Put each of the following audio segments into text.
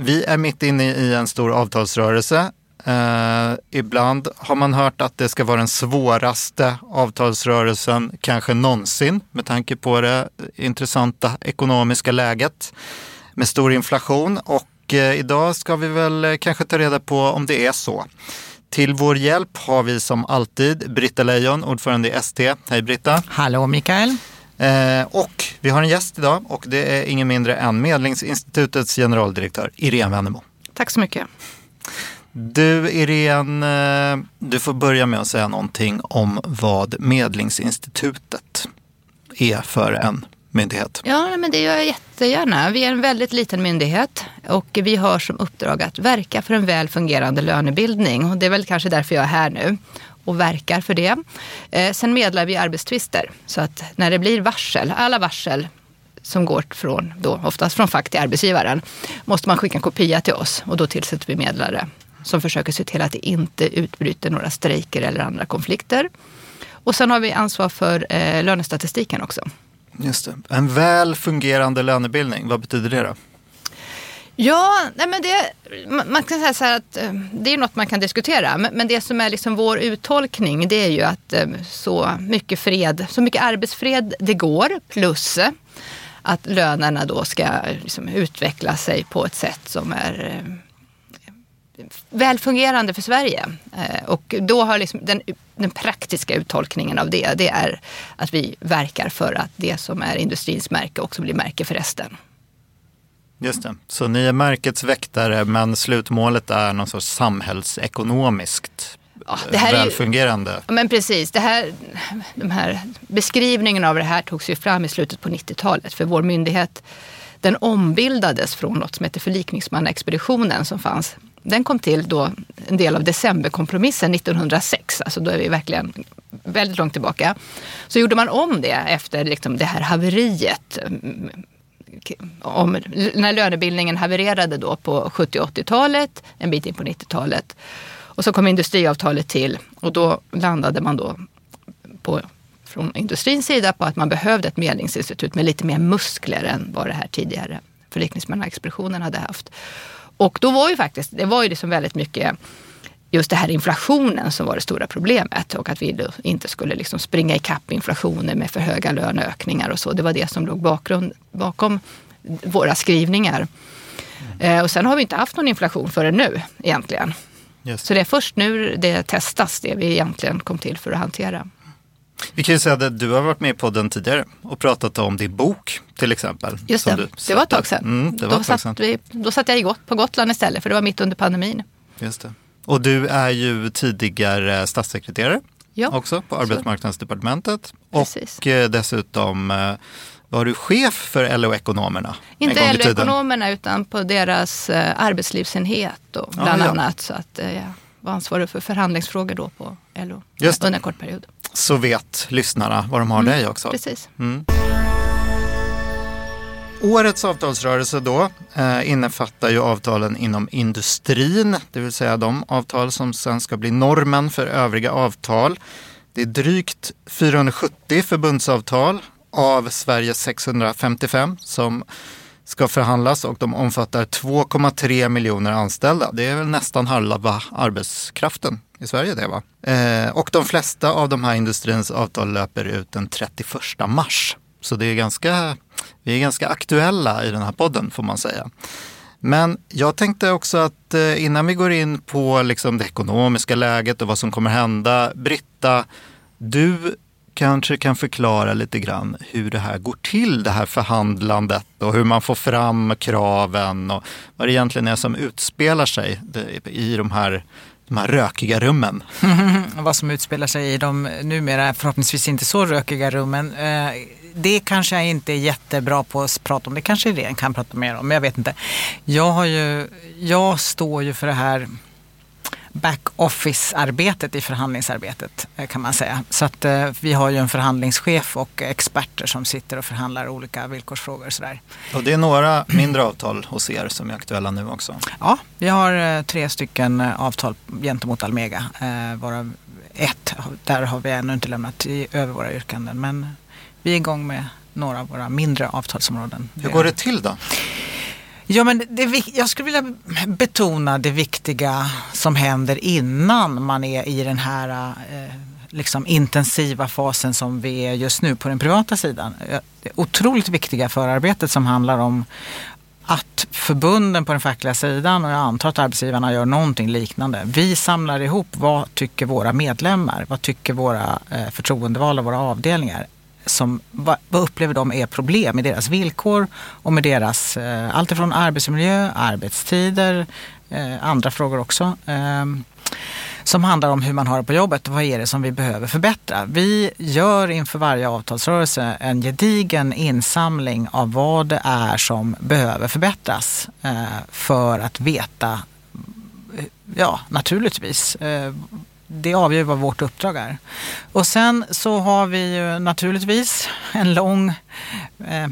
Vi är mitt inne i en stor avtalsrörelse. Eh, ibland har man hört att det ska vara den svåraste avtalsrörelsen kanske någonsin med tanke på det intressanta ekonomiska läget med stor inflation. Och eh, idag ska vi väl eh, kanske ta reda på om det är så. Till vår hjälp har vi som alltid Britta Lejon, ordförande i ST. Hej Britta! Hallå Mikael! Eh, och vi har en gäst idag och det är ingen mindre än Medlingsinstitutets generaldirektör Irene Wennemo. Tack så mycket. Du Irene, eh, du får börja med att säga någonting om vad Medlingsinstitutet är för en myndighet. Ja, men det gör jag jättegärna. Vi är en väldigt liten myndighet och vi har som uppdrag att verka för en väl fungerande lönebildning. Och det är väl kanske därför jag är här nu och verkar för det. Eh, sen medlar vi arbetstvister. Så att när det blir varsel, alla varsel som går från, då, oftast från fack till arbetsgivaren, måste man skicka en kopia till oss och då tillsätter vi medlare som försöker se till att det inte utbryter några strejker eller andra konflikter. Och sen har vi ansvar för eh, lönestatistiken också. Just det. En väl fungerande lönebildning, vad betyder det då? Ja, nej men det, man kan säga så här att eh, det är något man kan diskutera. Men det som är liksom vår uttolkning det är ju att eh, så mycket fred, så mycket arbetsfred det går plus eh, att lönerna då ska liksom utveckla sig på ett sätt som är välfungerande för Sverige. Och då har liksom den, den, praktiska uttolkningen av det, det är att vi verkar för att det som är industrins märke också blir märke för resten. Just det. Så ni är märkets väktare men slutmålet är någon sorts samhällsekonomiskt ja, det här välfungerande? Är ju, men precis. Det här, de här beskrivningen av det här togs ju fram i slutet på 90-talet för vår myndighet den ombildades från något som heter förlikningsmannaexpeditionen som fanns. Den kom till då en del av decemberkompromissen 1906, alltså då är vi verkligen väldigt långt tillbaka. Så gjorde man om det efter liksom det här haveriet om, när lönebildningen havererade då på 70 och 80-talet, en bit in på 90-talet. Och så kom industriavtalet till och då landade man då på, från industrins sida på att man behövde ett medlingsinstitut med lite mer muskler än vad det här tidigare förlikningsmannaexpeditionen hade haft. Och då var ju faktiskt, det var ju liksom väldigt mycket just det här inflationen som var det stora problemet och att vi inte skulle liksom springa ikapp inflationen med för höga löneökningar och så. Det var det som låg bakgrund, bakom våra skrivningar. Mm. och sen har vi inte haft någon inflation förrän nu egentligen. Just. Så det är först nu det testas, det vi egentligen kom till för att hantera. Vi kan ju säga att du har varit med på den tidigare och pratat om din bok till exempel. Just det, det var ett tag sedan. Mm, det var då, satt vi, då satt jag på Gotland istället för det var mitt under pandemin. Just det. Och du är ju tidigare statssekreterare ja, också på Arbetsmarknadsdepartementet. Precis. Och eh, dessutom eh, var du chef för LO-ekonomerna? Inte LO-ekonomerna utan på deras eh, arbetslivsenhet och bland ah, ja. annat. Så att jag var ansvarig för förhandlingsfrågor då på LO Just under en kort period. Så vet lyssnarna vad de har mm, dig också. Precis. Mm. Årets avtalsrörelse då eh, innefattar ju avtalen inom industrin, det vill säga de avtal som sen ska bli normen för övriga avtal. Det är drygt 470 förbundsavtal av Sveriges 655 som ska förhandlas och de omfattar 2,3 miljoner anställda. Det är väl nästan halva arbetskraften i Sverige det va? Eh, och de flesta av de här industrins avtal löper ut den 31 mars. Så det är ganska, vi är ganska aktuella i den här podden får man säga. Men jag tänkte också att eh, innan vi går in på liksom det ekonomiska läget och vad som kommer hända. Britta, du kanske kan förklara lite grann hur det här går till, det här förhandlandet och hur man får fram kraven och vad det egentligen är som utspelar sig i de här de här rökiga rummen. vad som utspelar sig i de numera förhoppningsvis inte så rökiga rummen. Eh, det kanske jag inte är jättebra på att prata om. Det kanske Irene kan prata mer om, men jag vet inte. Jag, har ju, jag står ju för det här back-office-arbetet i förhandlingsarbetet eh, kan man säga. Så att eh, vi har ju en förhandlingschef och experter som sitter och förhandlar olika villkorsfrågor och sådär. Och det är några mindre avtal hos er som är aktuella nu också? Ja, vi har eh, tre stycken eh, avtal gentemot Almega. Eh, varav ett, där har vi ännu inte lämnat i, över våra yrkanden. Men vi är igång med några av våra mindre avtalsområden. Hur går det till då? Ja, men det, jag skulle vilja betona det viktiga som händer innan man är i den här eh, liksom intensiva fasen som vi är just nu på den privata sidan. Det otroligt viktiga förarbetet som handlar om att förbunden på den fackliga sidan och jag antar att arbetsgivarna gör någonting liknande. Vi samlar ihop vad tycker våra medlemmar, vad tycker våra eh, förtroendevalda, våra avdelningar som, vad, vad upplever de är problem med deras villkor och med deras, eh, allt arbetsmiljö, arbetstider, eh, andra frågor också. Eh, som handlar om hur man har det på jobbet. och Vad är det som vi behöver förbättra? Vi gör inför varje avtalsrörelse en gedigen insamling av vad det är som behöver förbättras eh, för att veta, ja naturligtvis, eh, det avgör vad vårt uppdrag är. Och sen så har vi ju naturligtvis en lång eh,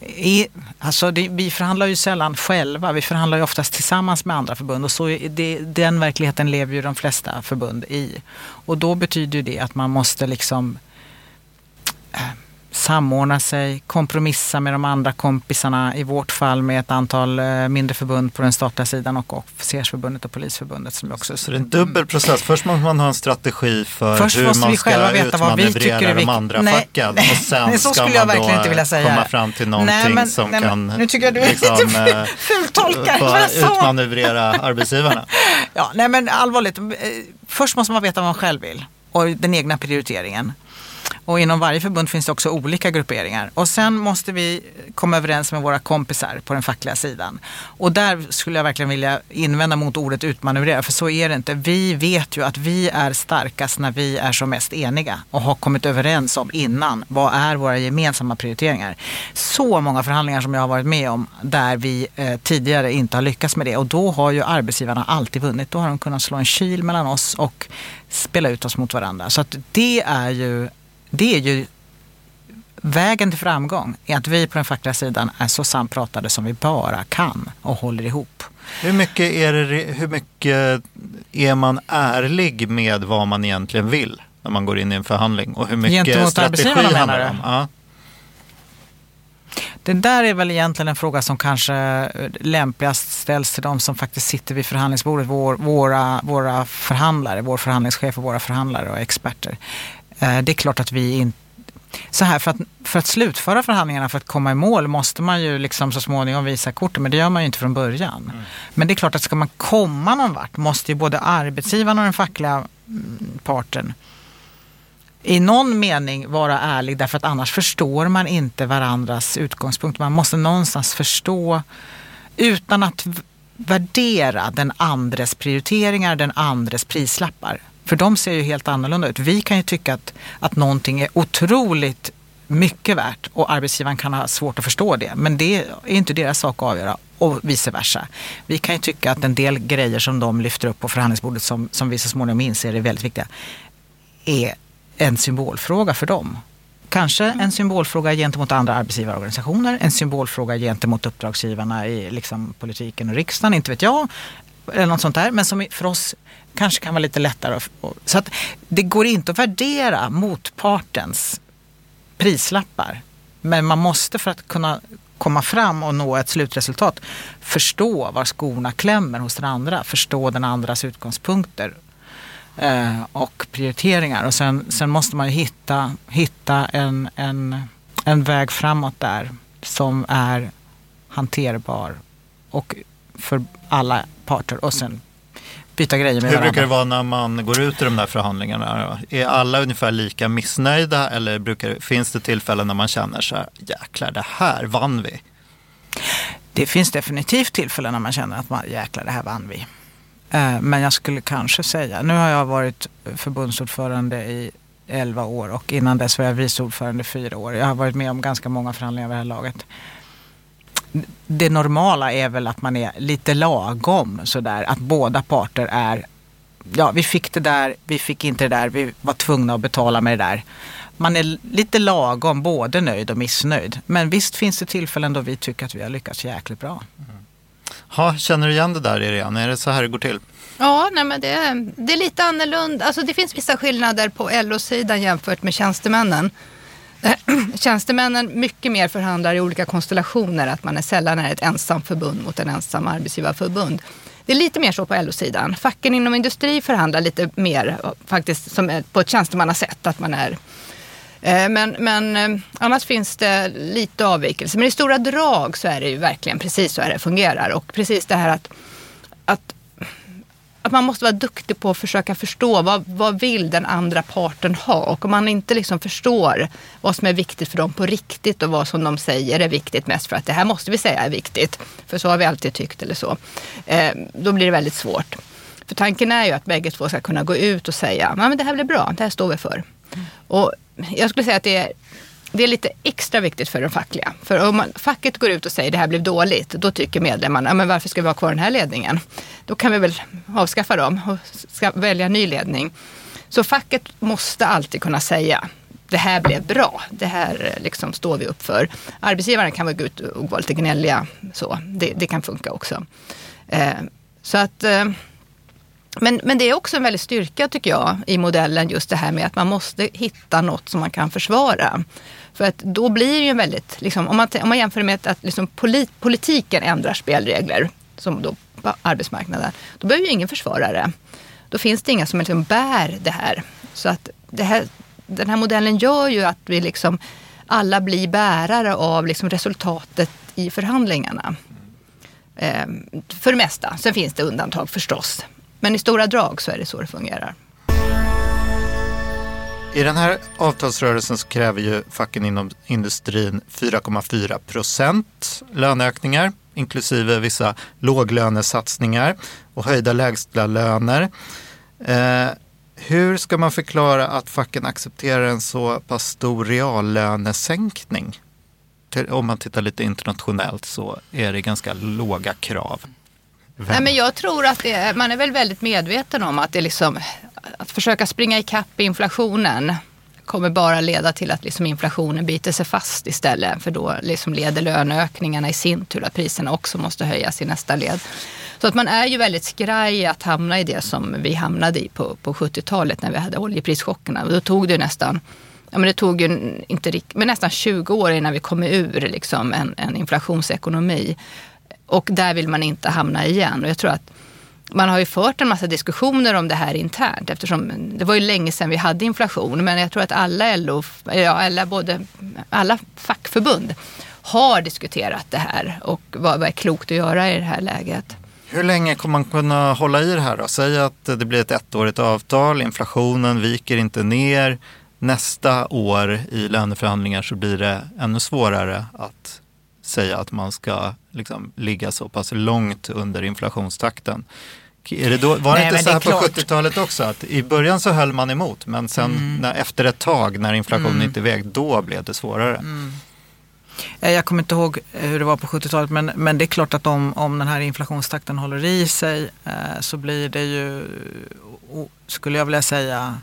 i, alltså det, vi förhandlar ju sällan själva, vi förhandlar ju oftast tillsammans med andra förbund och så det, den verkligheten lever ju de flesta förbund i. Och då betyder det att man måste liksom eh, samordna sig, kompromissa med de andra kompisarna. I vårt fall med ett antal eh, mindre förbund på den statliga sidan och officersförbundet och polisförbundet. Som också... Så det är en dubbel process. Först måste man ha en strategi för Först hur man vi ska veta vad vi tycker är de andra nej, facken. Nej, och sen nej, så ska skulle jag man verkligen då inte vilja säga. komma fram till någonting nej, men, som nej, kan nu tycker jag du liksom, eh, utmanövrera arbetsgivarna. Ja, nej men allvarligt. Eh, först måste man veta vad man själv vill och den egna prioriteringen. Och inom varje förbund finns det också olika grupperingar. Och sen måste vi komma överens med våra kompisar på den fackliga sidan. Och där skulle jag verkligen vilja invända mot ordet utmanövrera, för så är det inte. Vi vet ju att vi är starkast när vi är som mest eniga och har kommit överens om innan vad är våra gemensamma prioriteringar. Så många förhandlingar som jag har varit med om där vi eh, tidigare inte har lyckats med det och då har ju arbetsgivarna alltid vunnit. Då har de kunnat slå en kil mellan oss och spela ut oss mot varandra. Så att det är ju det är ju vägen till framgång är att vi på den fackliga sidan är så sampratade som vi bara kan och håller ihop. Hur mycket, är det, hur mycket är man ärlig med vad man egentligen vill när man går in i en förhandling? Och hur mycket Gentemot strategi handlar det om? Ja. Det där är väl egentligen en fråga som kanske lämpligast ställs till de som faktiskt sitter vid förhandlingsbordet, vår, våra, våra förhandlare, vår förhandlingschef och våra förhandlare och experter. Eh, det är klart att vi inte så här, för att, för att slutföra förhandlingarna, för att komma i mål, måste man ju liksom så småningom visa korten, men det gör man ju inte från början. Mm. Men det är klart att ska man komma någon vart måste ju både arbetsgivaren och den fackliga mm, parten i någon mening vara ärlig, därför att annars förstår man inte varandras utgångspunkt. Man måste någonstans förstå, utan att värdera den andres prioriteringar, den andres prislappar. För de ser ju helt annorlunda ut. Vi kan ju tycka att, att någonting är otroligt mycket värt och arbetsgivaren kan ha svårt att förstå det. Men det är inte deras sak att avgöra och vice versa. Vi kan ju tycka att en del grejer som de lyfter upp på förhandlingsbordet som, som vi så småningom inser är väldigt viktiga är en symbolfråga för dem. Kanske en symbolfråga gentemot andra arbetsgivarorganisationer, en symbolfråga gentemot uppdragsgivarna i liksom, politiken och riksdagen, inte vet jag. Eller något sånt där. Men som för oss kanske kan vara lite lättare. Så att det går inte att värdera motpartens prislappar. Men man måste för att kunna komma fram och nå ett slutresultat förstå var skorna klämmer hos den andra. Förstå den andras utgångspunkter eh, och prioriteringar. Och sen, sen måste man ju hitta, hitta en, en, en väg framåt där som är hanterbar och för alla parter. Och sen byta grejer med Hur varandra. brukar det vara när man går ut i de där förhandlingarna? Är alla ungefär lika missnöjda eller brukar, finns det tillfällen när man känner så här, jäklar det här vann vi? Det finns definitivt tillfällen när man känner att man, jäklar det här vann vi. Eh, men jag skulle kanske säga, nu har jag varit förbundsordförande i 11 år och innan dess var jag vice ordförande i fyra år. Jag har varit med om ganska många förhandlingar vid det här laget. Det normala är väl att man är lite lagom sådär, att båda parter är ja, vi fick det där, vi fick inte det där, vi var tvungna att betala med det där. Man är lite lagom, både nöjd och missnöjd. Men visst finns det tillfällen då vi tycker att vi har lyckats jäkligt bra. Ha, känner du igen det där Irene? Är det så här det går till? Ja, nej, men det, är, det är lite annorlunda. Alltså, det finns vissa skillnader på LO-sidan jämfört med tjänstemännen. Tjänstemännen mycket mer förhandlar i olika konstellationer, att man är sällan är ett ensamt förbund mot en ensam arbetsgivarförbund. Det är lite mer så på LO-sidan. Facken inom industri förhandlar lite mer faktiskt som på ett tjänstemannasätt. Att man är eh, men, men eh, annars finns det lite avvikelse. Men i stora drag så är det ju verkligen precis så här det fungerar. Och precis det här att, att att man måste vara duktig på att försöka förstå vad, vad vill den andra parten ha. Och om man inte liksom förstår vad som är viktigt för dem på riktigt och vad som de säger är viktigt mest för att det här måste vi säga är viktigt. För så har vi alltid tyckt eller så. Eh, då blir det väldigt svårt. För tanken är ju att bägge två ska kunna gå ut och säga, men det här blir bra, det här står vi för. Och jag skulle säga att det är det är lite extra viktigt för de fackliga. För om man, facket går ut och säger det här blev dåligt, då tycker medlemmarna, men varför ska vi ha kvar den här ledningen? Då kan vi väl avskaffa dem och ska välja ny ledning. Så facket måste alltid kunna säga det här blev bra, det här eh, liksom står vi upp för. Arbetsgivaren kan väl gå ut och vara lite gnälliga, så. Det, det kan funka också. Eh, så att eh, men, men det är också en väldig styrka tycker jag i modellen just det här med att man måste hitta något som man kan försvara. För att då blir det ju väldigt, liksom, om, man, om man jämför med att liksom polit, politiken ändrar spelregler, som då på arbetsmarknaden, då behöver ju ingen försvarare. Då finns det inga som liksom bär det här. Så att det här, den här modellen gör ju att vi liksom alla blir bärare av liksom resultatet i förhandlingarna. Ehm, för det mesta. Sen finns det undantag förstås. Men i stora drag så är det så det fungerar. I den här avtalsrörelsen så kräver ju facken inom industrin 4,4 procent löneökningar inklusive vissa låglönesatsningar och höjda lägstalöner. Eh, hur ska man förklara att facken accepterar en så pass stor reallönesänkning? Om man tittar lite internationellt så är det ganska låga krav. Nej, men jag tror att är, man är väl väldigt medveten om att det liksom, att försöka springa ikapp inflationen kommer bara leda till att liksom inflationen biter sig fast istället. För då liksom leder löneökningarna i sin tur att priserna också måste höjas i nästa led. Så att man är ju väldigt skraj att hamna i det som vi hamnade i på, på 70-talet när vi hade oljeprischockerna. Då tog det nästan Ja, men det tog ju inte, men nästan 20 år innan vi kom ur liksom en, en inflationsekonomi. Och där vill man inte hamna igen. Och jag tror att man har ju fört en massa diskussioner om det här internt eftersom det var ju länge sedan vi hade inflation. Men jag tror att alla LO, ja, alla, både, alla fackförbund har diskuterat det här och vad, vad är klokt att göra i det här läget. Hur länge kommer man kunna hålla i det här då? Säg att det blir ett ettårigt avtal, inflationen viker inte ner. Nästa år i löneförhandlingar så blir det ännu svårare att säga att man ska liksom ligga så pass långt under inflationstakten. Det då, var det Nej, inte så här på klart. 70-talet också? Att I början så höll man emot men sen Mm. när, efter ett tag när inflationen inte väg, då blev det svårare. Mm. Eh, Jag kommer inte ihåg hur det var på 70-talet men, men det är klart att om, om den här inflationstakten håller i sig eh, så blir det ju, skulle jag vilja säga,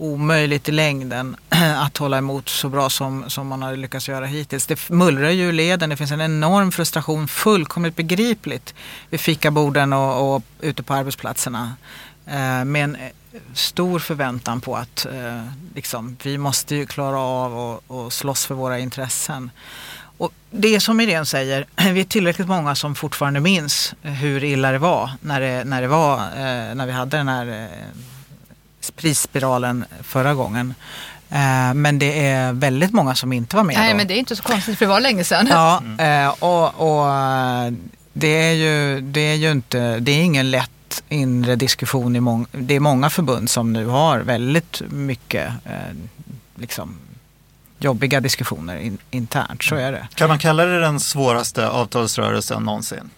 omöjligt i längden att hålla emot så bra som, som man har lyckats göra hittills. Det mullrar ju i leden, det finns en enorm frustration, fullkomligt begripligt vid fikaborden och, och ute på arbetsplatserna. Eh, med en eh, stor förväntan på att eh, liksom, vi måste ju klara av och, och slåss för våra intressen. Och det är som Irene säger, vi är tillräckligt många som fortfarande minns hur illa det var när, det, när, det var, eh, när vi hade den här eh, prisspiralen förra gången. Eh, men det är väldigt många som inte var med Nej, då. men det är inte så konstigt för det var länge sedan. Ja, eh, och, och det är ju, det är ju inte, det är ingen lätt inre diskussion i många, det är många förbund som nu har väldigt mycket eh, liksom, jobbiga diskussioner in, internt, så är det. Kan man kalla det den svåraste avtalsrörelsen någonsin?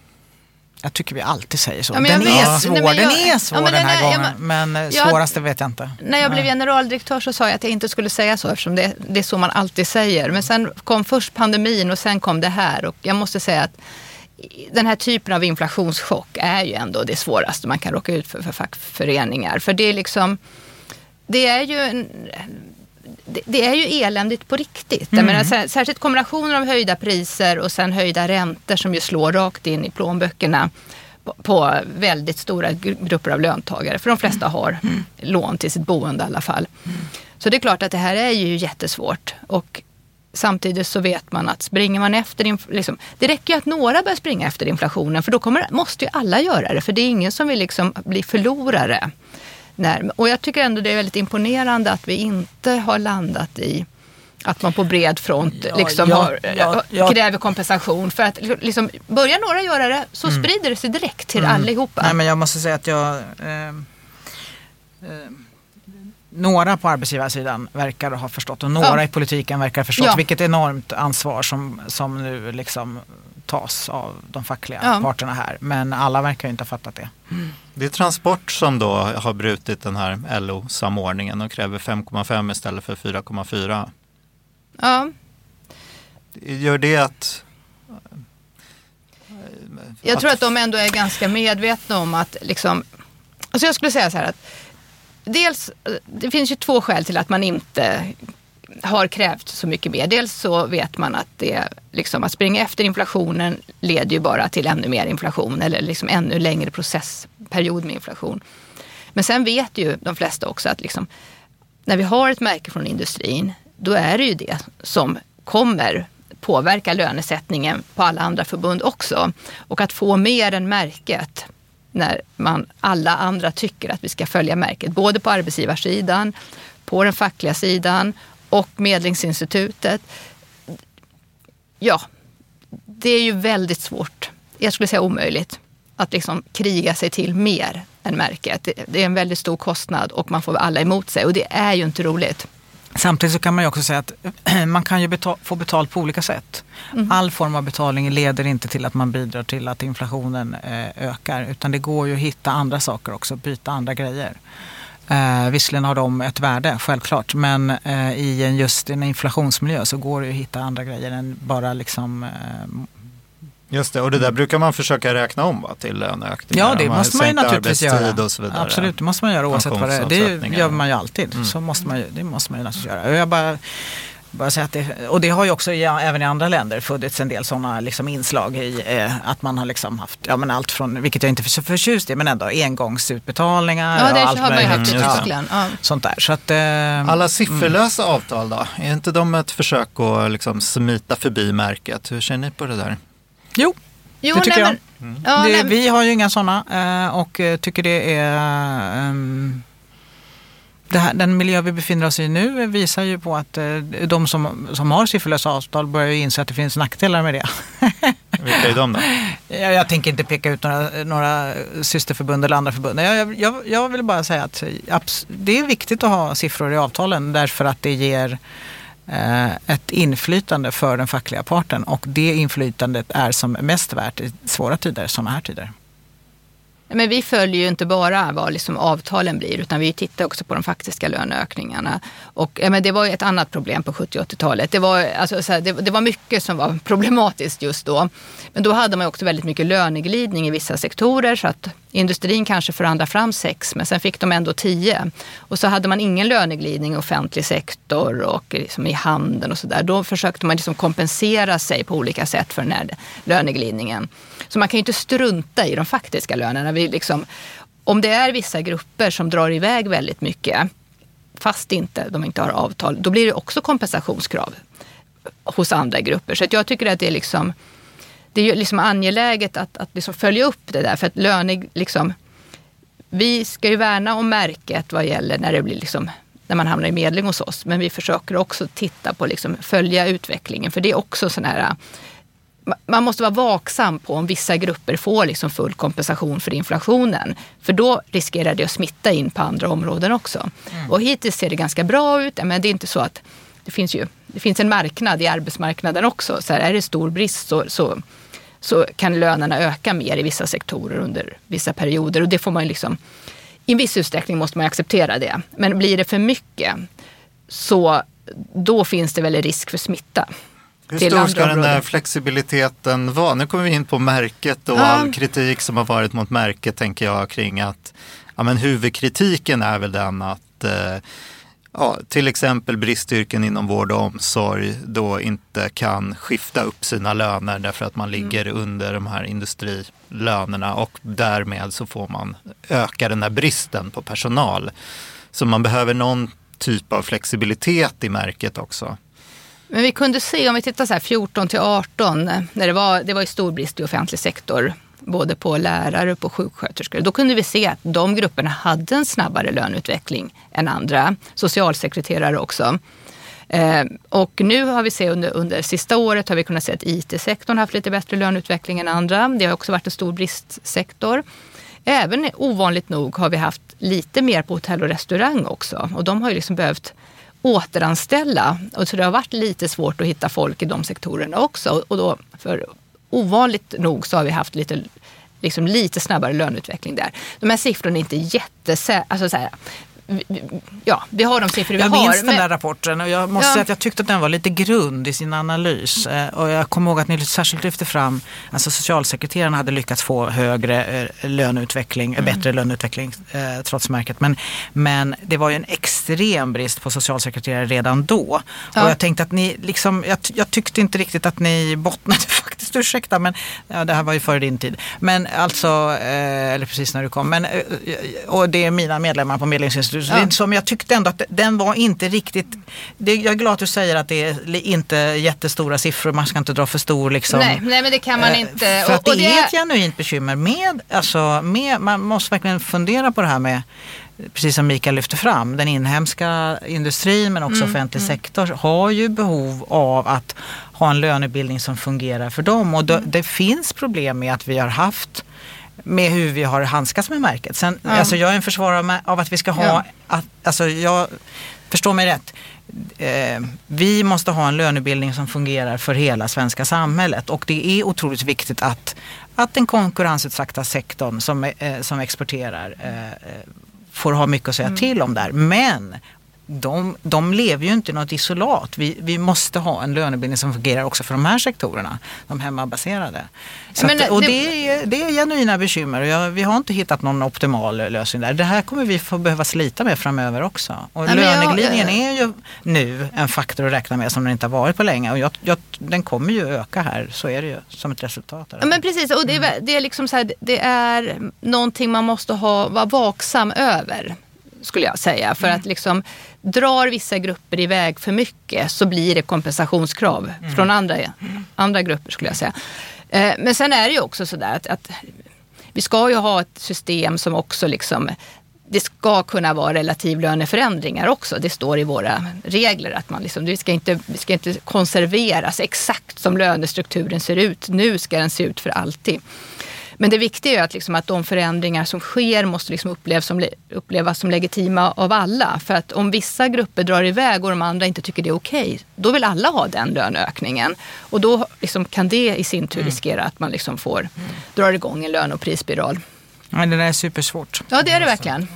Jag tycker vi alltid säger så. Ja, men jag den, vet. är svår, Nej, men jag- den är svår Ja, men den den här är- ja, gången. men eh, jag- svåraste vet jag inte. När jag blev Nej. generaldirektör så sa jag att jag inte skulle säga så eftersom det, det är så man alltid säger. Men sen kom först pandemin och sen kom det här och jag måste säga att den här typen av inflationschock är ju ändå det svåraste man kan råka ut för för fackföreningar. För det är liksom, det är ju en, det, det är ju eländigt på riktigt. Jag menar, sär- särskilt kombinationen av höjda priser och sen höjda räntor som ju slår rakt in i plånböckerna på, väldigt stora gru- grupper av löntagare. För de flesta har lån till sitt boende i alla fall. Så det är klart att det här är ju jättesvårt. Och samtidigt så vet man att springer man efter, liksom, det räcker ju att några börjar springa efter inflationen för då kommer, måste ju alla göra det. För det är ingen som vill liksom bli förlorare. När, och jag tycker ändå det är väldigt imponerande att vi inte har landat i att man på bred front Ja, liksom ja, har, ja, ja. kräver kompensation. För att liksom, börjar några göra det så sprider det sig direkt till allihopa. Mm. Nej, men jag måste säga att jag... Eh, eh, några på arbetsgivarsidan verkar ha förstått och några i politiken verkar ha förstått vilket enormt ansvar som, som nu liksom tas av de fackliga Ja. parterna här. Men alla verkar ju inte ha fattat det. Det är Transport som då har brutit den här LO-samordningen och kräver 5,5 istället för 4,4. ja. Gör det att... Jag tror att de ändå är ganska medvetna om att liksom, alltså jag skulle säga så här att dels, det finns ju två skäl till att man inte har krävt så mycket mer. Dels så vet man att det, liksom, att springa efter inflationen leder ju bara till ännu mer inflation eller liksom ännu längre processperiod med inflation. Men sen vet ju de flesta också att liksom, när vi har ett märke från industrin, då är det ju det som kommer påverka lönesättningen på alla andra förbund också. Och att få mer än märket när man, alla andra tycker att vi ska följa märket, både på arbetsgivarsidan, på den fackliga sidan och Medlingsinstitutet. Ja, det är ju väldigt svårt, jag skulle säga omöjligt, att liksom kriga sig till mer än märket. Det- är en väldigt stor kostnad och man får alla emot sig och det är ju inte roligt. Samtidigt så kan man ju också säga att man kan ju betal, få betalt på olika sätt. All form av betalning leder inte till att man bidrar till att inflationen eh, ökar utan det går ju att hitta andra saker också, byta andra grejer. Eh, visserligen har de ett värde, självklart, men eh, i en, just en inflationsmiljö så går det ju att hitta andra grejer än bara liksom eh, Just det, och det där brukar man försöka räkna om va, till löneökningar. Ja, det man måste man ju naturligtvis göra. Och så vidare. Absolut, det måste man göra oavsett vad det är. Det gör man ju alltid. Så måste man ju, det måste man ju naturligtvis göra. Jag bara, bara säga att det, och det har ju också ja, även i andra länder funnits en del sådana liksom inslag i eh, att man har liksom haft, ja men allt från, vilket jag inte är så förtjust i, men ändå engångsutbetalningar Ja, det och allt har man ju haft i. Tyskland. Ja. sånt där. Så att, eh, Alla sifferlösa avtal då? Är inte de ett försök att liksom smita förbi märket? Hur ser ni på det där? jo, Jo, Det tycker nej, jag. Men, ja, det, nej, vi har ju inga sådana eh, och eh, tycker det är det här, den miljö vi befinner oss i nu visar ju på att eh, de som, som har sifferlösa avtal börjar ju inse att det finns nackdelar med det. Vilka är de då? jag, jag tänker inte peka ut några, några systerförbund eller andra förbund. Jag, jag, jag vill bara säga att abs- det är viktigt att ha siffror i avtalen därför att det ger eh, ett inflytande för den fackliga parten och det inflytandet är som mest värt i svåra tider, sådana här tider. Men vi följer ju inte bara vad liksom avtalen blir utan vi tittar också på de faktiska löneökningarna. Och, ja, men det var ju ett annat problem på 70 och 80-talet. Det var, alltså, så här, det, det var mycket som var problematiskt just då. Men då hade man också väldigt mycket löneglidning i vissa sektorer så att industrin kanske förhandlade fram sex men sen fick de ändå tio. Och så hade man ingen löneglidning i offentlig sektor och liksom i handeln och sådär. Då försökte man liksom kompensera sig på olika sätt för den här löneglidningen. Så man kan ju inte strunta i de faktiska lönerna. Vi liksom, om det är vissa grupper som drar iväg väldigt mycket fast inte, de inte har avtal, då blir det också kompensationskrav hos andra grupper. Så att jag tycker att det är liksom det är liksom angeläget att, att liksom följa upp det där för att löne, liksom, vi ska ju värna om märket vad gäller när det blir liksom när man hamnar i medling hos oss. Men vi försöker också titta på, liksom, följa utvecklingen. För det är också sån här, man måste vara vaksam på om vissa grupper får liksom full kompensation för inflationen. För då riskerar det att smitta in på andra områden också. Och hittills ser det ganska bra ut. Men det är inte så att det finns ju det finns en marknad i arbetsmarknaden också. Så här, är det stor brist så, så, så kan lönerna öka mer i vissa sektorer under vissa perioder. Och det får man liksom, I en viss utsträckning måste man acceptera det. Men blir det för mycket så då finns det väl risk för smitta. Hur stor ska den där flexibiliteten vara? Nu kommer vi in på märket och ja. all kritik som har varit mot märket tänker jag kring att ja, men huvudkritiken är väl den att eh, ja, till exempel bristyrken inom vård och omsorg då inte kan skifta upp sina löner därför att man mm. ligger mm. under de här industrilönerna och därmed så får man öka den här bristen på personal. Så man behöver någon typ av flexibilitet i märket också. Men vi kunde se, om vi tittar så här 14 till 18, när det var, det var stor brist i offentlig sektor, både på lärare och på sjuksköterskor. Då kunde vi se att de grupperna hade en snabbare löneutveckling än andra. Socialsekreterare också. Eh, och nu har vi sett under, under sista året har vi kunnat se att IT-sektorn haft lite bättre löneutveckling än andra. Det har också varit en stor bristsektor. Även ovanligt nog har vi haft lite mer på hotell och restaurang också. Och de har ju liksom behövt återanställa. Och så det har varit lite svårt att hitta folk i de sektorerna också. Och då, för ovanligt nog så har vi haft lite, liksom lite snabbare löneutveckling där. De här siffrorna är inte jättesäkra. Alltså ja, vi har de siffror vi jag har. Jag minns den där rapporten och jag måste ja. säga att jag tyckte att den var lite grund i sin analys. Eh, och jag kommer ihåg att ni särskilt lyfte fram, alltså socialsekreterarna hade lyckats få högre eh, löneutveckling, mm. bättre löneutveckling eh, trots märket. Men, men det var ju en extrem brist på socialsekreterare redan då. Ja. Och jag tänkte att ni, liksom, jag, jag, tyckte inte riktigt att ni bottnade faktiskt, ursäkta men ja, det här var ju före din tid. Men alltså, eller precis när du kom. Men, och det är mina medlemmar på Medlingsinstitutet ja. som jag tyckte ändå att den var inte riktigt, det, jag är glad att du säger att det är inte jättestora siffror, man ska inte dra för stor liksom. Nej, nej men det kan man eh, inte. För att och, och det, det är ett genuint bekymmer med, alltså med, man måste verkligen fundera på det här med precis som Mikael lyfte fram, den inhemska industrin men också mm, offentlig mm. sektor har ju behov av att ha en lönebildning som fungerar för dem. Och då, mm. det finns problem med att vi har haft med hur vi har handskats med märket. Sen, ja. alltså jag är en försvarare av att vi ska ha, ja. att, alltså jag förstår mig rätt, eh, vi måste ha en lönebildning som fungerar för hela svenska samhället och det är otroligt viktigt att, att den konkurrensutsatta sektorn som, eh, som exporterar eh, eh får ha mycket att säga mm. till om där. Men de, de lever ju inte i något isolat. Vi, vi måste ha en lönebildning som fungerar också för de här sektorerna, de hemmabaserade. Att, och det, är, det är genuina bekymmer och jag, vi har inte hittat någon optimal lösning där. Det här kommer vi få behöva slita med framöver också. Och Nej, löneglidningen jag, är ju nu en faktor att räkna med som den inte har varit på länge och jag, jag, den kommer ju öka här, så är det ju som ett resultat. Ja, men precis, och det är, mm. det är liksom så här, det är någonting man måste ha, vara vaksam över skulle jag säga. För mm. att liksom, drar vissa grupper iväg för mycket så blir det kompensationskrav mm. från andra, andra grupper skulle jag säga. Eh, men sen är det ju också sådär att, att vi ska ju ha ett system som också liksom det ska kunna vara relativlöneförändringar också. Det står i våra regler att man liksom, det ska inte, det ska inte konserveras exakt som lönestrukturen ser ut. Nu ska den se ut för alltid. Men det viktiga är att, liksom att de förändringar som sker måste liksom upplevas, som, upplevas som legitima av alla. För att om vissa grupper drar iväg och de andra inte tycker det är okej, okay, då vill alla ha den löneökningen. Och då liksom kan det i sin tur mm. riskera att man liksom får, mm. drar igång en löne och prisspiral. Ja, det där är supersvårt. Ja, det är det verkligen.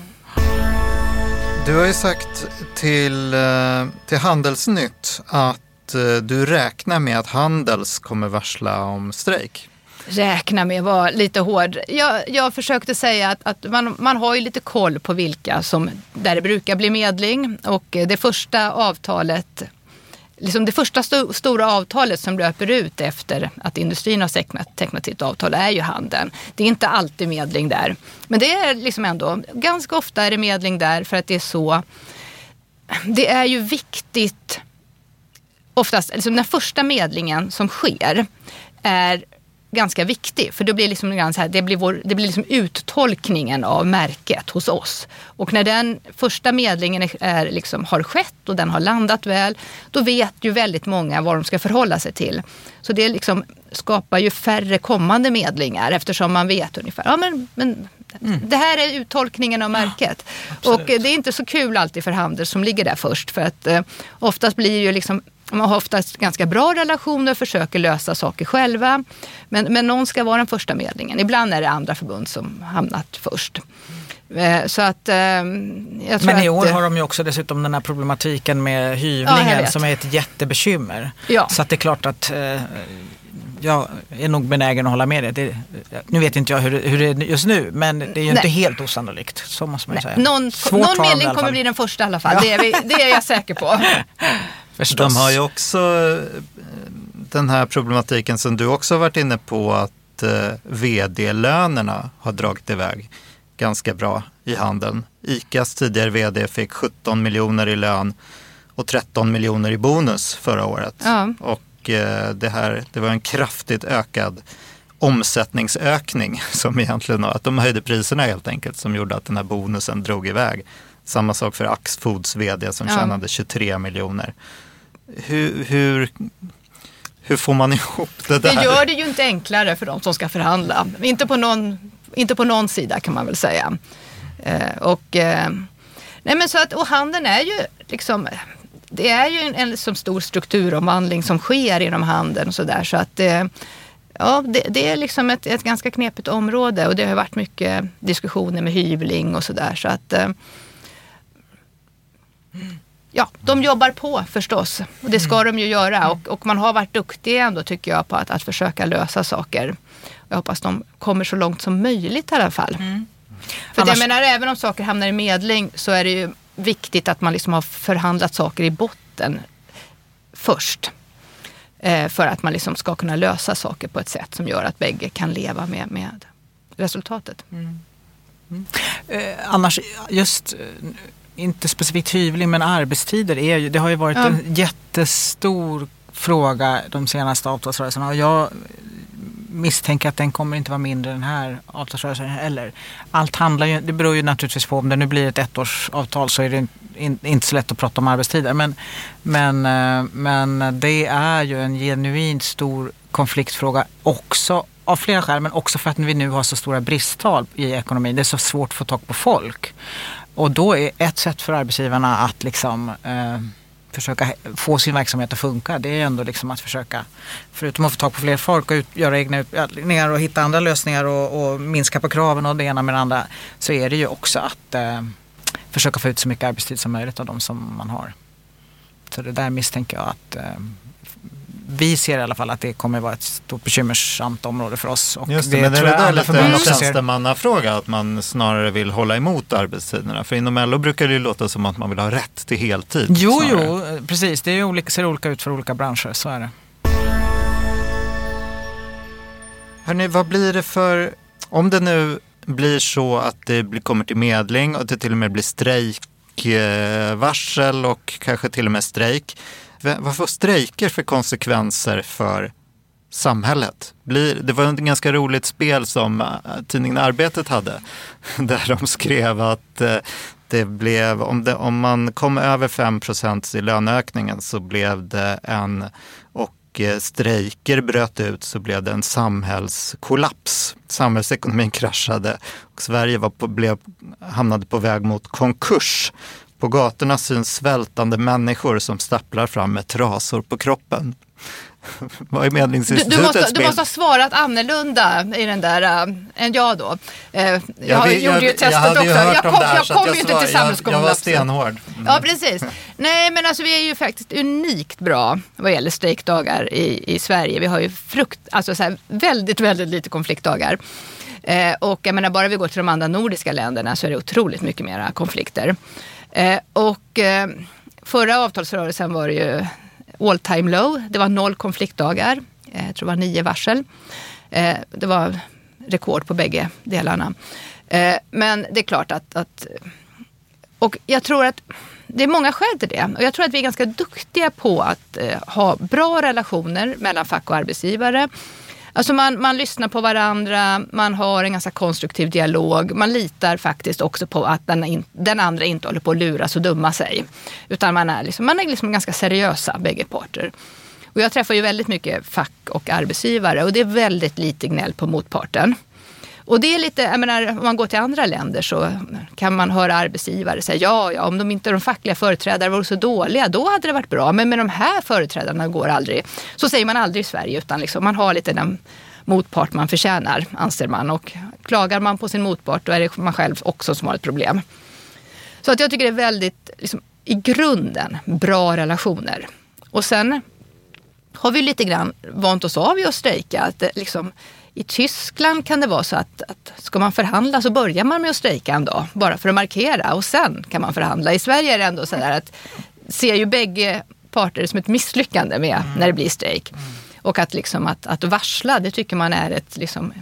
Du har ju sagt till, eh, till Handelsnytt att eh, du räknar med att Handels kommer varsla om strejk räkna med var lite hård. Jag, jag försökte säga att, att, man, man har ju lite koll på vilka som, där det brukar bli medling och eh, det första avtalet Liksom det första st stora avtalet som löper ut efter att industrin har tecknat, tecknat sitt avtal är ju handeln. Det är inte alltid medling där. Men det är liksom ändå, ganska ofta är det medling där för att det är så. Det är ju viktigt, oftast, liksom den första medlingen som sker är ganska viktig. För då blir liksom så här, det blir, vår, det blir liksom uttolkningen av märket hos oss. Och när den första medlingen är, är liksom, har skett och den har landat väl, då vet ju väldigt många vad de ska förhålla sig till. Så det liksom skapar ju färre kommande medlingar eftersom man vet ungefär, ja men, men Mm. Det här är uttolkningen av märket. Ja, och det är inte så kul alltid för handel som ligger där först. För att eh, oftast blir ju liksom De har oftast ganska bra relationer och försöker lösa saker själva. Men, men någon ska vara den första medlingen. Ibland är det andra förbund som hamnat först. Eh, så att, eh, Men i att, år eh, har de ju också dessutom den här problematiken med Ja, hyvlingen vet. som är ett jättebekymmer. Ja. Så att det är klart att jag är nog benägen att hålla med dig. Det, nu vet inte jag hur, det- hur det är just nu men det är ju inte Nej. helt osannolikt. Så måste man säga. Någon, någon alla kommer bli den första i alla fall. Det, är vi, det är jag säker på. Förstås. De har ju också den här problematiken som du också har varit inne på att eh, vd-lönerna har dragit iväg ganska bra i handeln. ICAs tidigare vd fick 17 miljoner i lön och 13 miljoner i bonus förra året. Ja. Och eh, det här, det var en kraftigt ökad omsättningsökning som egentligen att de höjde priserna helt enkelt som gjorde att den här bonusen drog iväg. Samma sak för Axfoods vd som Ja. tjänade 23 miljoner. Hur, hur, hur får man ihop det där? Det gör det ju inte enklare för de som ska förhandla. Inte på någon, inte på någon sida kan man väl säga. Eh, och, eh, nej men så att, och handeln är ju liksom, det är ju en, en som stor strukturomvandling som sker inom handeln och sådär. Så att eh, ja, det, det är liksom ett, ett ganska knepigt område och det har varit mycket diskussioner med hyvling och sådär. Så att eh, Ja, de jobbar på förstås. Och det ska de ju göra. Och, och man har varit duktig ändå tycker jag på att, att försöka lösa saker. Jag hoppas de kommer så långt som möjligt i alla fall. För Annars- jag menar, även om saker hamnar i medling så är det ju viktigt att man liksom har förhandlat saker i botten först. Eh, för att man liksom ska kunna lösa saker på ett sätt som gör att bägge kan leva med, med resultatet. Eh, annars, just eh, inte specifikt hyvling men arbetstider är ju, det har ju varit Ja. en jättestor fråga de senaste avtalsrörelserna och jag misstänker att den kommer inte vara mindre den här avtalsrörelsen heller. Allt handlar ju, det beror ju naturligtvis på om det nu blir ett ettårsavtal så är det in, inte så lätt att prata om arbetstider men, men, eh, men det är ju en genuint stor konfliktfråga också av flera skäl men också för att vi nu har så stora bristtal i ekonomin. Det är så svårt att få tag på folk. Och då är ett sätt för arbetsgivarna att liksom eh, försöka få sin verksamhet att funka. Det är ändå liksom att försöka, förutom att få tag på fler folk och ut, göra egna utbildningar och hitta andra lösningar och, och minska på kraven och det ena med det andra. Så är det ju också att eh, försöka få ut så mycket arbetstid som möjligt av de som man har. Så det där misstänker jag att eh, vi ser i alla fall att det kommer vara ett stort bekymmersamt område för oss. Och Just det, men är det jag där alla lite en tjänstemannafråga? Att man snarare vill hålla emot arbetstiderna? För inom LO brukar det ju låta som att man vill ha rätt till heltid. Jo, snarare. jo, precis. Det är olika, ser olika ut för olika branscher, så är det. Hörrni, vad blir det för... Om det nu blir så att det kommer till medling och det till och med blir strejkvarsel och kanske till och med strejk. Vad får strejker för konsekvenser för samhället? Blir, det var ett ganska roligt spel som eh, tidningen Arbetet hade. Där de skrev att eh, det blev, om, det, om man kom över 5% i löneökningen så blev det en, och eh, strejker bröt ut så blev det en samhällskollaps. Samhällsekonomin kraschade och Sverige var på, blev, hamnade på väg mot konkurs. På gatorna syns svältande människor som stapplar fram med trasor på kroppen. Vad är Du, Medlingsinstitutets du, måste, du måste ha svarat annorlunda i den där, äh, än jag då. Eh, jag Jag, gjorde ju testet jag också. jag om kom, här, jag kom ju inte till jag, jag var stenhård. Mm. Ja, precis. Nej, men alltså vi är ju faktiskt unikt bra vad gäller strejkdagar i, i Sverige. Vi har ju frukt, alltså så här, väldigt, väldigt lite konfliktdagar. Eh, och jag menar, bara vi går till de andra nordiska länderna så är det otroligt mycket mera konflikter. Eh, och eh, förra avtalsrörelsen var det ju all time low. Det var noll konfliktdagar. Eh, jag tror det var nio varsel. Eh, det var rekord på bägge delarna. Eh, men det är klart att, att och jag tror att det är många skäl till det. Och jag tror att vi är ganska duktiga på att ha bra relationer mellan fack och arbetsgivare. Alltså man, man lyssnar på varandra, man har en ganska konstruktiv dialog. Man litar faktiskt också på att den, in, den andra inte håller på att luras och dumma sig. Utan man är, liksom, man är liksom ganska seriösa bägge parter. Och jag träffar ju väldigt mycket fack och arbetsgivare och det är väldigt lite gnäll på motparten. Och det är lite, jag menar, om man går till andra länder så kan man höra arbetsgivare säga ja, ja, om de inte de fackliga företrädarna vore så dåliga, då hade det varit bra. Men med de här företrädarna går aldrig. Så säger man aldrig i Sverige, utan liksom, man har lite den motpart man förtjänar, anser man. Och klagar man på sin motpart, då är det man själv också som har ett problem. Så att jag tycker det är väldigt, liksom, i grunden, bra relationer. Och sen har vi lite grann vant oss av vid att strejka. Att eh, liksom, i Tyskland kan det vara så att, att ska man förhandla så börjar man med att strejka en dag, bara för att markera och sen kan man förhandla. I Sverige är det ändå så där att ser ju bägge parter som ett misslyckande med när det blir strejk. Och att, liksom att, att varsla, det tycker man är ett liksom,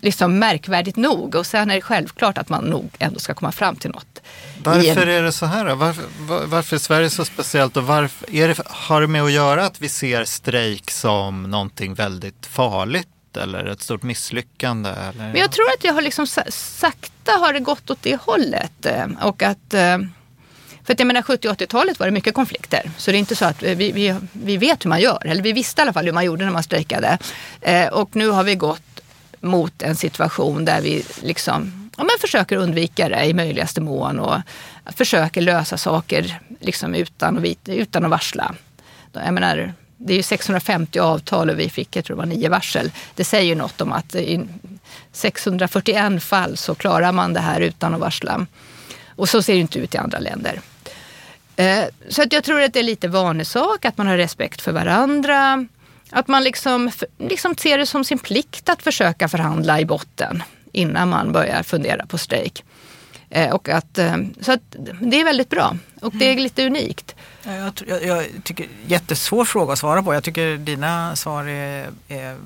liksom märkvärdigt nog. Och sen är det självklart att man nog ändå ska komma fram till något. Varför är det så här då? Varför, var, varför är Sverige så speciellt och varför, är det, har det med att göra att vi ser strejk som någonting väldigt farligt eller ett stort misslyckande? Eller? Men jag tror att jag har liksom sakta har det gått åt det hållet. Eh, och att, eh, för att jag menar 70 80-talet var det mycket konflikter. Så det är inte så att vi, vi, vi vet hur man gör. Eller vi visste i alla fall hur man gjorde när man strejkade. Eh, och nu har vi gått mot en situation där vi liksom, ja, men försöker undvika det i möjligaste mån och försöker lösa saker liksom utan, att, utan att varsla. Jag menar, det är ju 650 avtal och vi fick, jag tror det var nio varsel. Det säger ju något om att i 641 fall så klarar man det här utan att varsla. Och så ser det inte ut i andra länder. Eh, Så att jag tror att det är lite vanesak, att man har respekt för varandra. Att man liksom, liksom ser det som sin plikt att försöka förhandla i botten innan man börjar fundera på strejk. Eh, Och att, eh, så att det är väldigt bra och det är lite unikt. Ja, Jag, jag, jag tycker jättesvår fråga att svara på. Jag tycker dina svar är, är,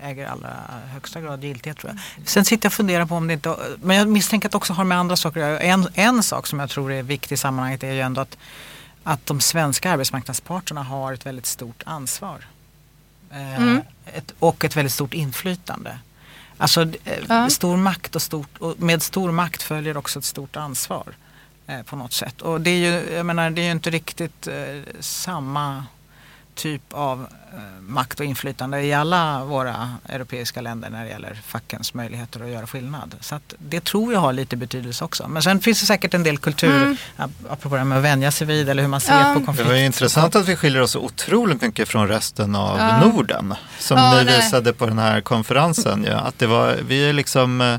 äger allra högsta grad giltighet tror jag. Sen sitter jag och funderar på om det inte, men jag misstänker att det också har med andra saker att göra. En, en sak som jag tror är viktig i sammanhanget är ju ändå att, att de svenska arbetsmarknadsparterna har ett väldigt stort ansvar. Eh, Mm. ett, och ett väldigt stort inflytande. Alltså eh, Ja. stor makt och, stort, och med stor makt följer också ett stort ansvar eh, på något sätt. Och det är ju, jag menar, det är ju inte riktigt eh, samma typ av eh, makt och inflytande i alla våra europeiska länder när det gäller fackens möjligheter att göra skillnad. Så att det tror jag har lite betydelse också. Men sen finns det säkert en del kultur, Mm. ap- apropå det här med att vänja sig vid eller hur man ser Ja. på Det konflikt. var ju intressant att vi skiljer oss otroligt mycket från resten av Ja. Norden. Som Ja, ni nej. visade på den här konferensen. Ja, att det var, vi är liksom eh,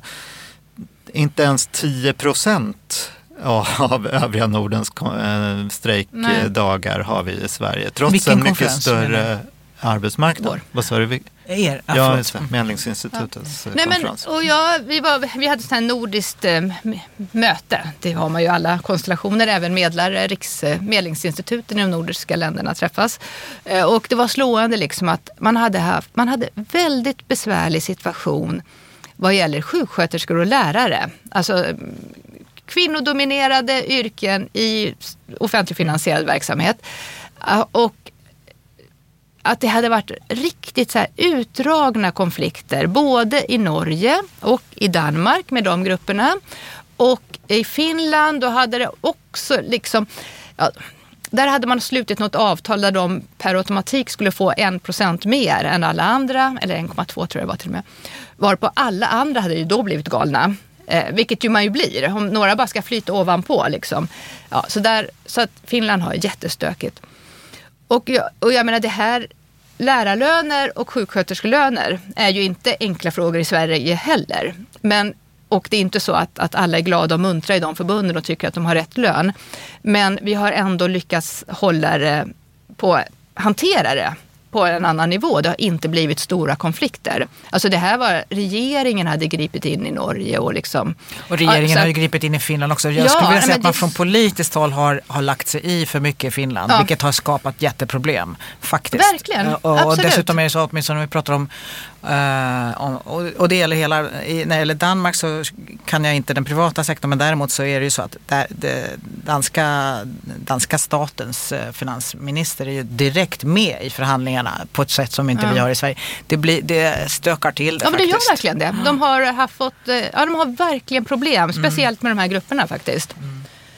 inte ens 10 procent av övriga Nordens eh, strejkdagar har vi i Sverige. Trots Vilken en mycket större arbetsmarknad. Vår. Vad sa du? Vi- Er, ja, Ja, just det. Medlingsinstitutets eh, Nej, men, konferens. och jag, vi, var, vi hade ett nordiskt eh, möte. Det har man ju alla konstellationer, även medlare, Riks, eh, medlingsinstituten i de nordiska länderna träffas. Eh, och det var slående liksom att man hade haft, man hade väldigt besvärlig situation vad gäller sjuksköterskor och lärare. Alltså kvinnodominerade yrken i offentligfinansierad verksamhet. Ah, och att det hade varit riktigt så här utdragna konflikter både i Norge och i Danmark med de grupperna. Och i Finland då hade det också liksom, ja, där hade man slutit något avtal där de per automatik skulle få 1% mer än alla andra, eller 1,2 tror jag det var till och med. Varpå alla andra hade ju då blivit galna. Eh, vilket ju man ju blir, om några bara ska flyta ovanpå. Liksom. Ja, så, där, så att Finland har jättestökigt. Och jag, och jag menar det här, lärarlöner och sjuksköterskelöner är ju inte enkla frågor i Sverige heller. Men, och det är inte så att, att alla är glada och muntra i de förbunden och tycker att de har rätt lön. Men vi har ändå lyckats hålla det på, hantera det på en annan nivå. Det har inte blivit stora konflikter. Alltså det här var, regeringen hade gripit in i Norge och liksom... Och regeringen Ja, så har ju gripit in i Finland också. Jag Ja, skulle vilja säga att man det- från politiskt håll har, har lagt sig i för mycket i Finland. Ja. Vilket har skapat jätteproblem faktiskt. Verkligen, och, och absolut. dessutom är det så åtminstone när vi pratar om, eh, och, och det gäller hela, i, när det gäller Danmark så kan jag inte den privata sektorn men däremot så är det ju så att där, det, danska, danska statens eh, finansminister är ju direkt med i förhandlingarna på ett sätt som inte Ja. vi har i Sverige. Det, blir, det stökar till det Ja, men det faktiskt. gör verkligen det. De har, haft fått, eh, ja, de har verkligen problem, Mm. speciellt med de här grupperna faktiskt.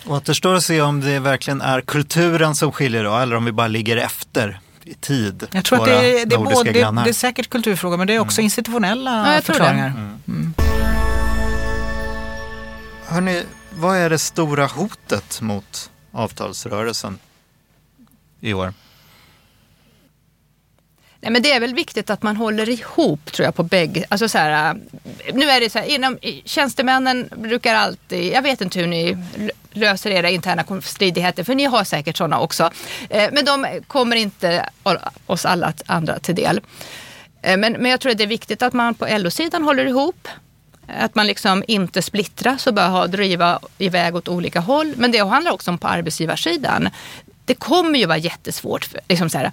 Återstår att se om det verkligen är kulturen som skiljer då, eller om vi bara ligger efter i tid. Jag tror att det är, det, är både, det, det är säkert kulturfrågor men det är också institutionella Ja, jag tror det. förklaringar. Hörrni, vad är det stora hotet mot avtalsrörelsen i år? Nej, men det är väl viktigt att man håller ihop tror jag på bägge. Alltså så här, äh, nu är det så här, inom, tjänstemännen brukar alltid, jag vet inte hur ni löser era interna stridigheter för ni har säkert sådana också. Äh, men de kommer inte oss alla andra till del. Äh, men, men jag tror att det är viktigt att man på LO-sidan håller ihop. Att man liksom inte splittras och börjar driva iväg åt olika håll. Men det handlar också om på arbetsgivarsidan. Det kommer ju vara jättesvårt för, liksom så här,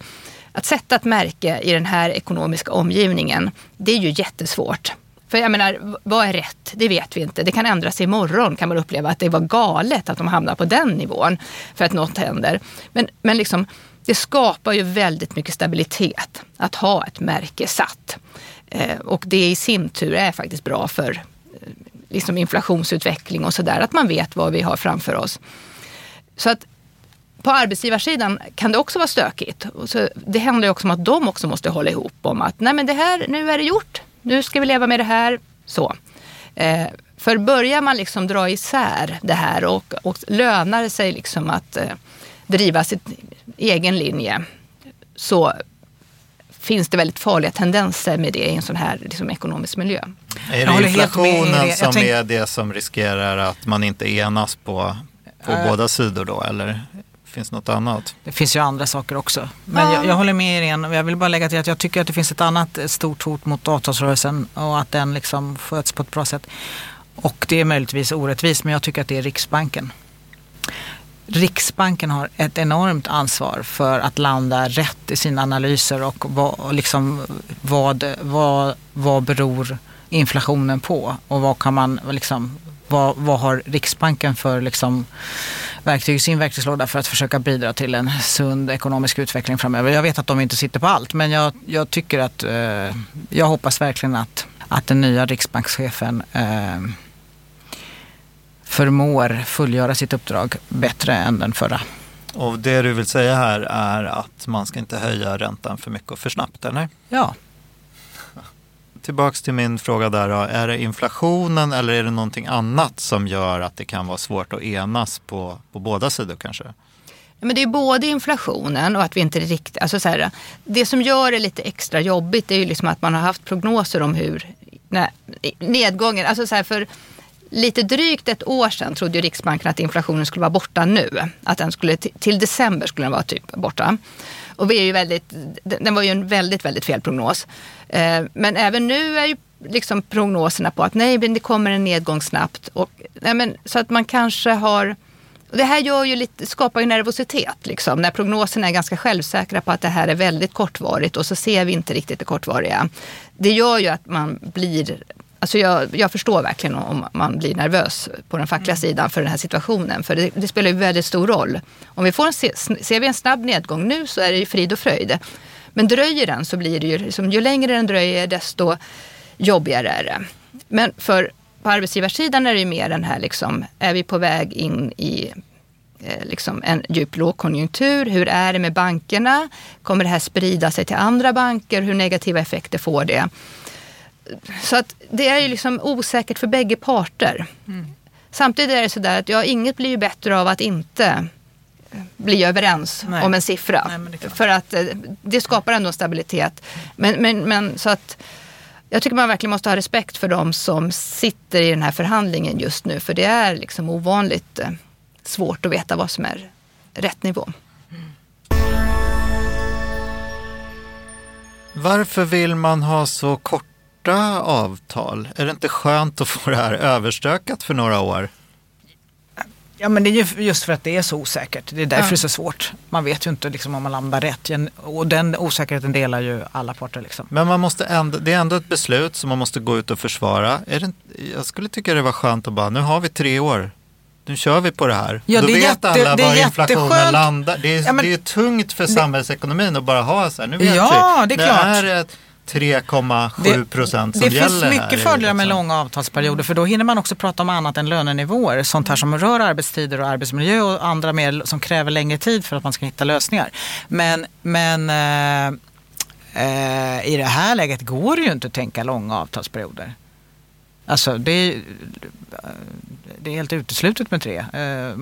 att sätta ett märke i den här ekonomiska omgivningen. Det är ju jättesvårt. För jag menar, vad är rätt? Det vet vi inte. Det kan ändras imorgon kan man uppleva att det var galet att de hamnar på den nivån för att något händer. Men, men liksom, det skapar ju väldigt mycket stabilitet att ha ett märke satt. Eh, och det i sin tur är faktiskt bra för eh, liksom inflationsutveckling och sådär. Att man vet vad vi har framför oss. Så att på arbetsgivarsidan kan det också vara stökigt. Så det handlar ju också om att de också måste hålla ihop om att nej men det här, nu är det gjort. Nu ska vi leva med det här. Så. Eh, för börjar man liksom dra isär det här och, och lönar det sig liksom att eh, driva sin egen linje så finns det väldigt farliga tendenser med det i en sån här liksom, ekonomisk miljö. Är det inflationen som tänk- är det som riskerar att man inte enas på, på Äh. båda sidor då? Eller finns något annat? Det finns ju andra saker också. Men jag, jag håller med Irene. Jag vill bara lägga till att jag tycker att det finns ett annat stort hot mot avtalsrörelsen och att den liksom sköts på ett bra sätt. Och det är möjligtvis orättvist men jag tycker att det är Riksbanken. Riksbanken har ett enormt ansvar för att landa rätt i sina analyser och vad, och liksom, vad, vad, vad beror inflationen på och vad kan man liksom, vad, vad har Riksbanken för liksom, verktyg i sin verktygslåda för att försöka bidra till en sund ekonomisk utveckling framöver. Jag vet att de inte sitter på allt men jag, jag tycker att, eh, jag hoppas verkligen att, att den nya riksbankschefen eh, förmår fullgöra sitt uppdrag bättre än den förra. Och det du vill säga här är att man ska inte höja räntan för mycket och för snabbt, eller? Ja, Tillbaks till min fråga där då. Är det inflationen eller är det någonting annat som gör att det kan vara svårt att enas på, på båda sidor kanske? Ja, Men det är både inflationen och att vi inte riktigt... Alltså så här, det som gör det lite extra jobbigt är ju liksom att man har haft prognoser om hur nej, nedgången... Alltså så här, för lite drygt ett år sedan trodde ju Riksbanken att inflationen skulle vara borta nu. Att den skulle, till- till december skulle den vara typ borta. Och vi är ju väldigt, den var ju en väldigt, väldigt fel prognos. Eh, men även nu är ju liksom prognoserna på att nej, men det kommer en nedgång snabbt. Och, nej, men, så att man kanske har och det här gör ju lite, skapar ju nervositet liksom, när prognoserna är ganska självsäkra på att det här är väldigt kortvarigt och så ser vi inte riktigt det kortvariga. Det gör ju att man blir Alltså jag, jag förstår verkligen om man blir nervös på den fackliga sidan för den här situationen. För det, det spelar ju väldigt stor roll. Om vi får en, se- ser vi en snabb nedgång nu så är det ju frid och fröjd. Men dröjer den så blir det ju, liksom, ju längre den dröjer desto jobbigare är det. Men för på arbetsgivarsidan är det ju mer den här, liksom, är vi på väg in i eh, liksom en djup lågkonjunktur? Hur är det med bankerna? Kommer det här sprida sig till andra banker? Hur negativa effekter får det? Så att det är ju liksom osäkert för bägge parter. Samtidigt är det sådär att ja, inget blir ju bättre av att inte eh, bli överens Nej. om en siffra. Nej, för att eh, det skapar ändå stabilitet. Men, men, men så att jag tycker man verkligen måste ha respekt för de som sitter i den här förhandlingen just nu. För det är liksom ovanligt eh, svårt att veta vad som är rätt nivå. Varför vill man ha så korta avtal? Är det inte skönt att få det här överstökat för några år? Ja men det är ju just för att det är så osäkert. Det är därför Ja. det är så svårt. Man vet ju inte liksom om man landar rätt. Och den osäkerheten delar ju alla parter. Liksom. Men man måste ändå, det är ändå ett beslut som man måste gå ut och försvara. Är det, jag skulle tycka det var skönt att bara, nu har vi tre år. Nu kör vi på det här. Ja, Då det vet jätte- alla det var inflationen jätteskönt. landar. Det är, Ja, men- det är tungt för samhällsekonomin att bara ha så här. Nu vet Ja, vi. det är klart. Är det, 3,7 procent som det gäller finns här mycket fördelar med liksom- långa avtalsperioder för då hinner man också prata om annat än lönenivåer. Sånt här som rör arbetstider och arbetsmiljö och andra mer som kräver längre tid för att man ska hitta lösningar. Men, men eh, eh, i det här läget går det ju inte att tänka långa avtalsperioder. Alltså det är, det är helt uteslutet med tre. Eh,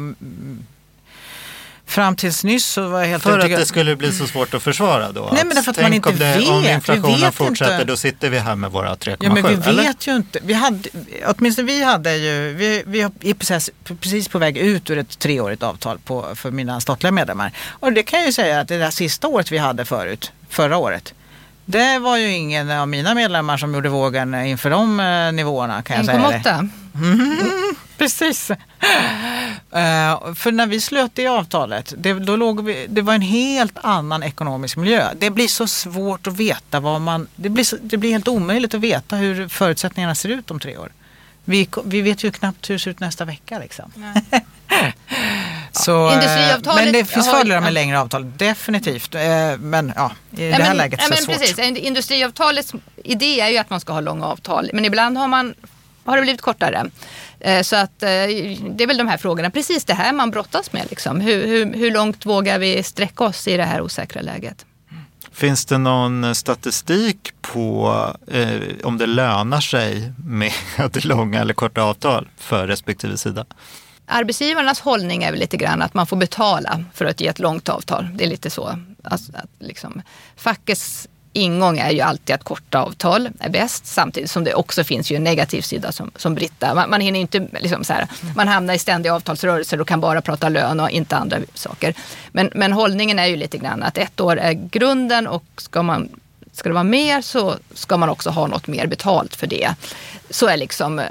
fram tills nyss så var jag helt För att det skulle bli så svårt att försvara då? Nej, men därför att man inte om det, vet. Om inflationen vet fortsätter inte. då sitter vi här med våra 3,7 Ja, men vi vet eller? ju inte. Vi hade, åtminstone vi hade ju, vi, vi är precis, precis på väg ut ur ett treårigt avtal på, för mina statliga medlemmar. Och det kan jag ju säga att det där sista året vi hade förut, förra året, det var ju ingen av mina medlemmar som gjorde vågen inför de eh, nivåerna kan jag 1, säga. 1,8? Precis. Uh, för när vi slöt det avtalet, det, då låg vi, det var en helt annan ekonomisk miljö. Det blir så svårt att veta vad man... Det blir, så, det blir helt omöjligt att veta hur förutsättningarna ser ut om tre år. Vi, vi vet ju knappt hur det ser ut nästa vecka liksom. Så, eh, ja. men det finns fördelar med längre avtal, definitivt. Eh, men ja, i nej, det här men, läget så är det svårt. Precis. Industriavtalets idé är ju att man ska ha långa avtal. Men ibland har man har det blivit kortare. Eh, Så att eh, det är väl de här frågorna, precis det här man brottas med. Liksom. Hur, hur, hur långt vågar vi sträcka oss i det här osäkra läget? Finns det någon statistik på eh, om det lönar sig med långa eller korta avtal för respektive sida? Arbetsgivarnas hållning är väl lite grann att man får betala för att ge ett långt avtal. Det är lite så. Alltså, att liksom, fackets ingång är ju alltid att korta avtal är bäst. Samtidigt som det också finns ju en negativ sida som, som Britta. Man, man hinner inte liksom så här, man hamnar i ständiga avtalsrörelser och kan bara prata lön och inte andra saker. Men, men hållningen är ju lite grann att ett år är grunden och ska man Ska det vara mer så ska man också ha något mer betalt för det. Så är liksom,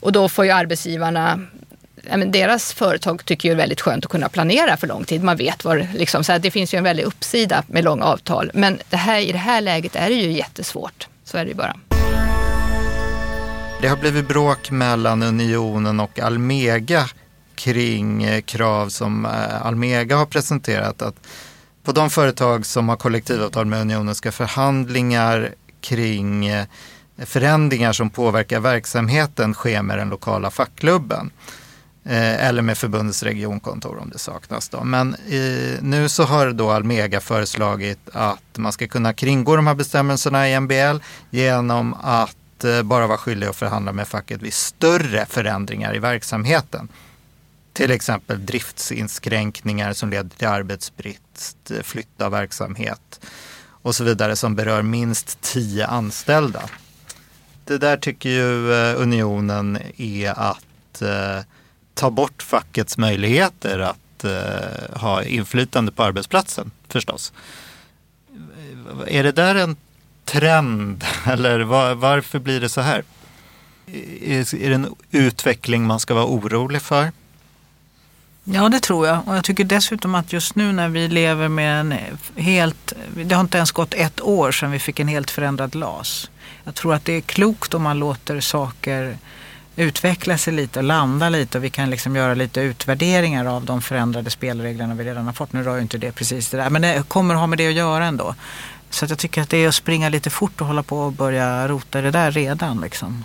och då får ju arbetsgivarna deras företag tycker ju det är väldigt skönt att kunna planera för lång tid. Man vet var, liksom, så här, det finns ju en väldig uppsida med långa avtal. Men det här, i det här läget är det ju jättesvårt. Så är det ju bara. Det har blivit bråk mellan Unionen och Almega kring eh, krav som eh, Almega har presenterat att på de företag som har kollektivavtal med Unionen ska förhandlingar kring eh, förändringar som påverkar verksamheten ske med den lokala fackklubben. Eh, eller med förbundets regionkontor om det saknas. Då. Men eh, nu så har då Almega föreslagit att man ska kunna kringgå de här bestämmelserna i MBL genom att eh, bara vara skyldig att förhandla med facket vid större förändringar i verksamheten. Till exempel driftsinskränkningar som leder till arbetsbrist, flytta flytt av verksamhet och så vidare som berör minst tio anställda. Det där tycker ju eh, Unionen är att eh, ta bort fackets möjligheter att eh, ha inflytande på arbetsplatsen förstås. Är det där en trend eller var, varför blir det så här? Är, är det en utveckling man ska vara orolig för? Ja, det tror jag. Och jag tycker dessutom att just nu när vi lever med en helt... Det har inte ens gått ett år sedan vi fick en helt förändrad LAS. Jag tror att det är klokt om man låter saker utveckla sig lite och landa lite och vi kan liksom göra lite utvärderingar av de förändrade spelreglerna vi redan har fått. Nu rör ju inte det precis det där, men det kommer att ha med det att göra ändå. Så att jag tycker att det är att springa lite fort och hålla på och börja rota det där redan. Liksom.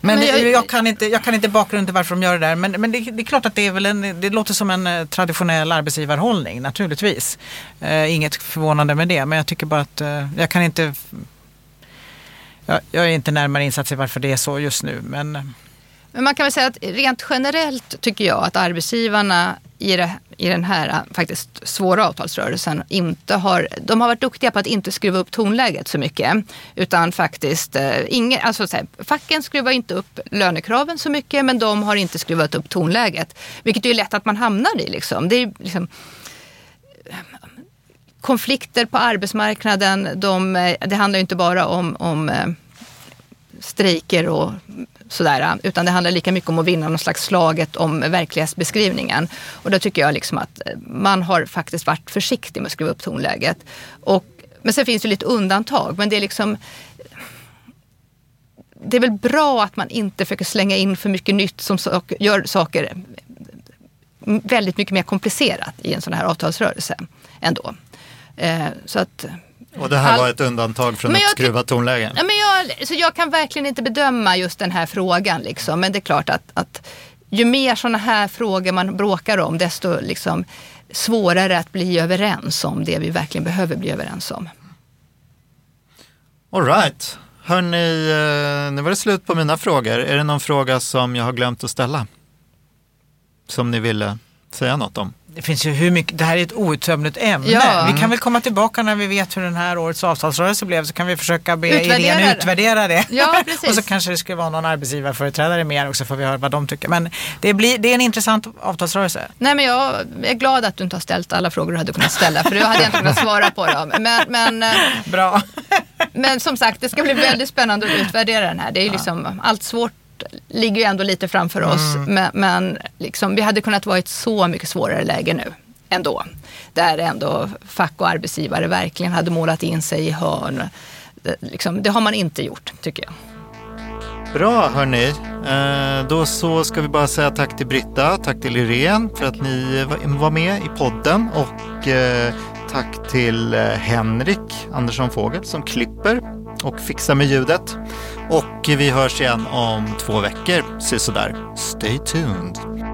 Men, Men det, jag- jag, kan inte, jag kan inte bakgrunden till varför de gör det där. Men, men det, det är klart att det är väl en, det låter som en eh, traditionell arbetsgivarhållning naturligtvis. Eh, inget förvånande med det. Men jag tycker bara att eh, jag kan inte... Jag, jag är inte närmare insatt i varför det är så just nu. Men eh. Men man kan väl säga att rent generellt tycker jag att arbetsgivarna i, det, i den här eh, faktiskt svåra avtalsrörelsen inte har, de har varit duktiga på att inte skruva upp tonläget så mycket. Utan faktiskt, eh, ingen, alltså så här, facken skruvar inte upp lönekraven så mycket men de har inte skruvat upp tonläget. Vilket är lätt att man hamnar i liksom. Det är liksom konflikter på arbetsmarknaden, de, eh, det handlar ju inte bara om, om eh, strejker och sådär, utan det handlar lika mycket om att vinna någon slags slaget om verklighetsbeskrivningen. Och då tycker jag liksom att eh, man har faktiskt varit försiktig med att skruva upp tonläget. Och, men sen finns det lite undantag, men det är liksom det är väl bra att man inte försöker slänga in för mycket nytt som gör saker väldigt mycket mer komplicerat i en sån här avtalsrörelse ändå. Eh, så att Och det här All- var ett undantag från Men ett skruvat tonläge. Ja, men jag, så jag kan verkligen inte bedöma just den här frågan. Liksom. Men det är klart att, att ju mer sådana här frågor man bråkar om, desto liksom, svårare att bli överens om det vi verkligen behöver bli överens om. All right. Hörni, eh, nu var det slut på mina frågor. Är det någon fråga som jag har glömt att ställa? Som ni ville säga något om? Det finns ju hur mycket, det här är ett outtömligt ämne. Ja. Vi kan väl komma tillbaka när vi vet hur den här årets avtalsrörelse blev så kan vi försöka be Utvärdera Irene utvärdera det. Ja, och så kanske det ska vara någon arbetsgivarföreträdare mer också får vi höra vad de tycker. Men det, blir, det är en intressant avtalsrörelse. Nej, men jag är glad att du inte har ställt alla frågor du hade kunnat ställa, för då hade jag inte kunnat svara på dem. Men, men, eh, Bra. men som sagt, det ska bli väldigt spännande att utvärdera den här. Det är ju liksom, allt svårt ligger ju ändå lite framför oss, men, men liksom, vi hade kunnat vara i ett så mycket svårare läge nu ändå. Där ändå fack och arbetsgivare verkligen hade målat in sig i hörn. Det, liksom, det har man inte gjort, tycker jag. Bra hörni. Eh, Då så ska vi bara säga tack till Britta, tack till Irene för att ni var- var med i podden och eh, tack till eh, Henrik Andersson Fågel som klipper och fixa med ljudet. Och vi hörs igen om två veckor, sisådär. Stay tuned.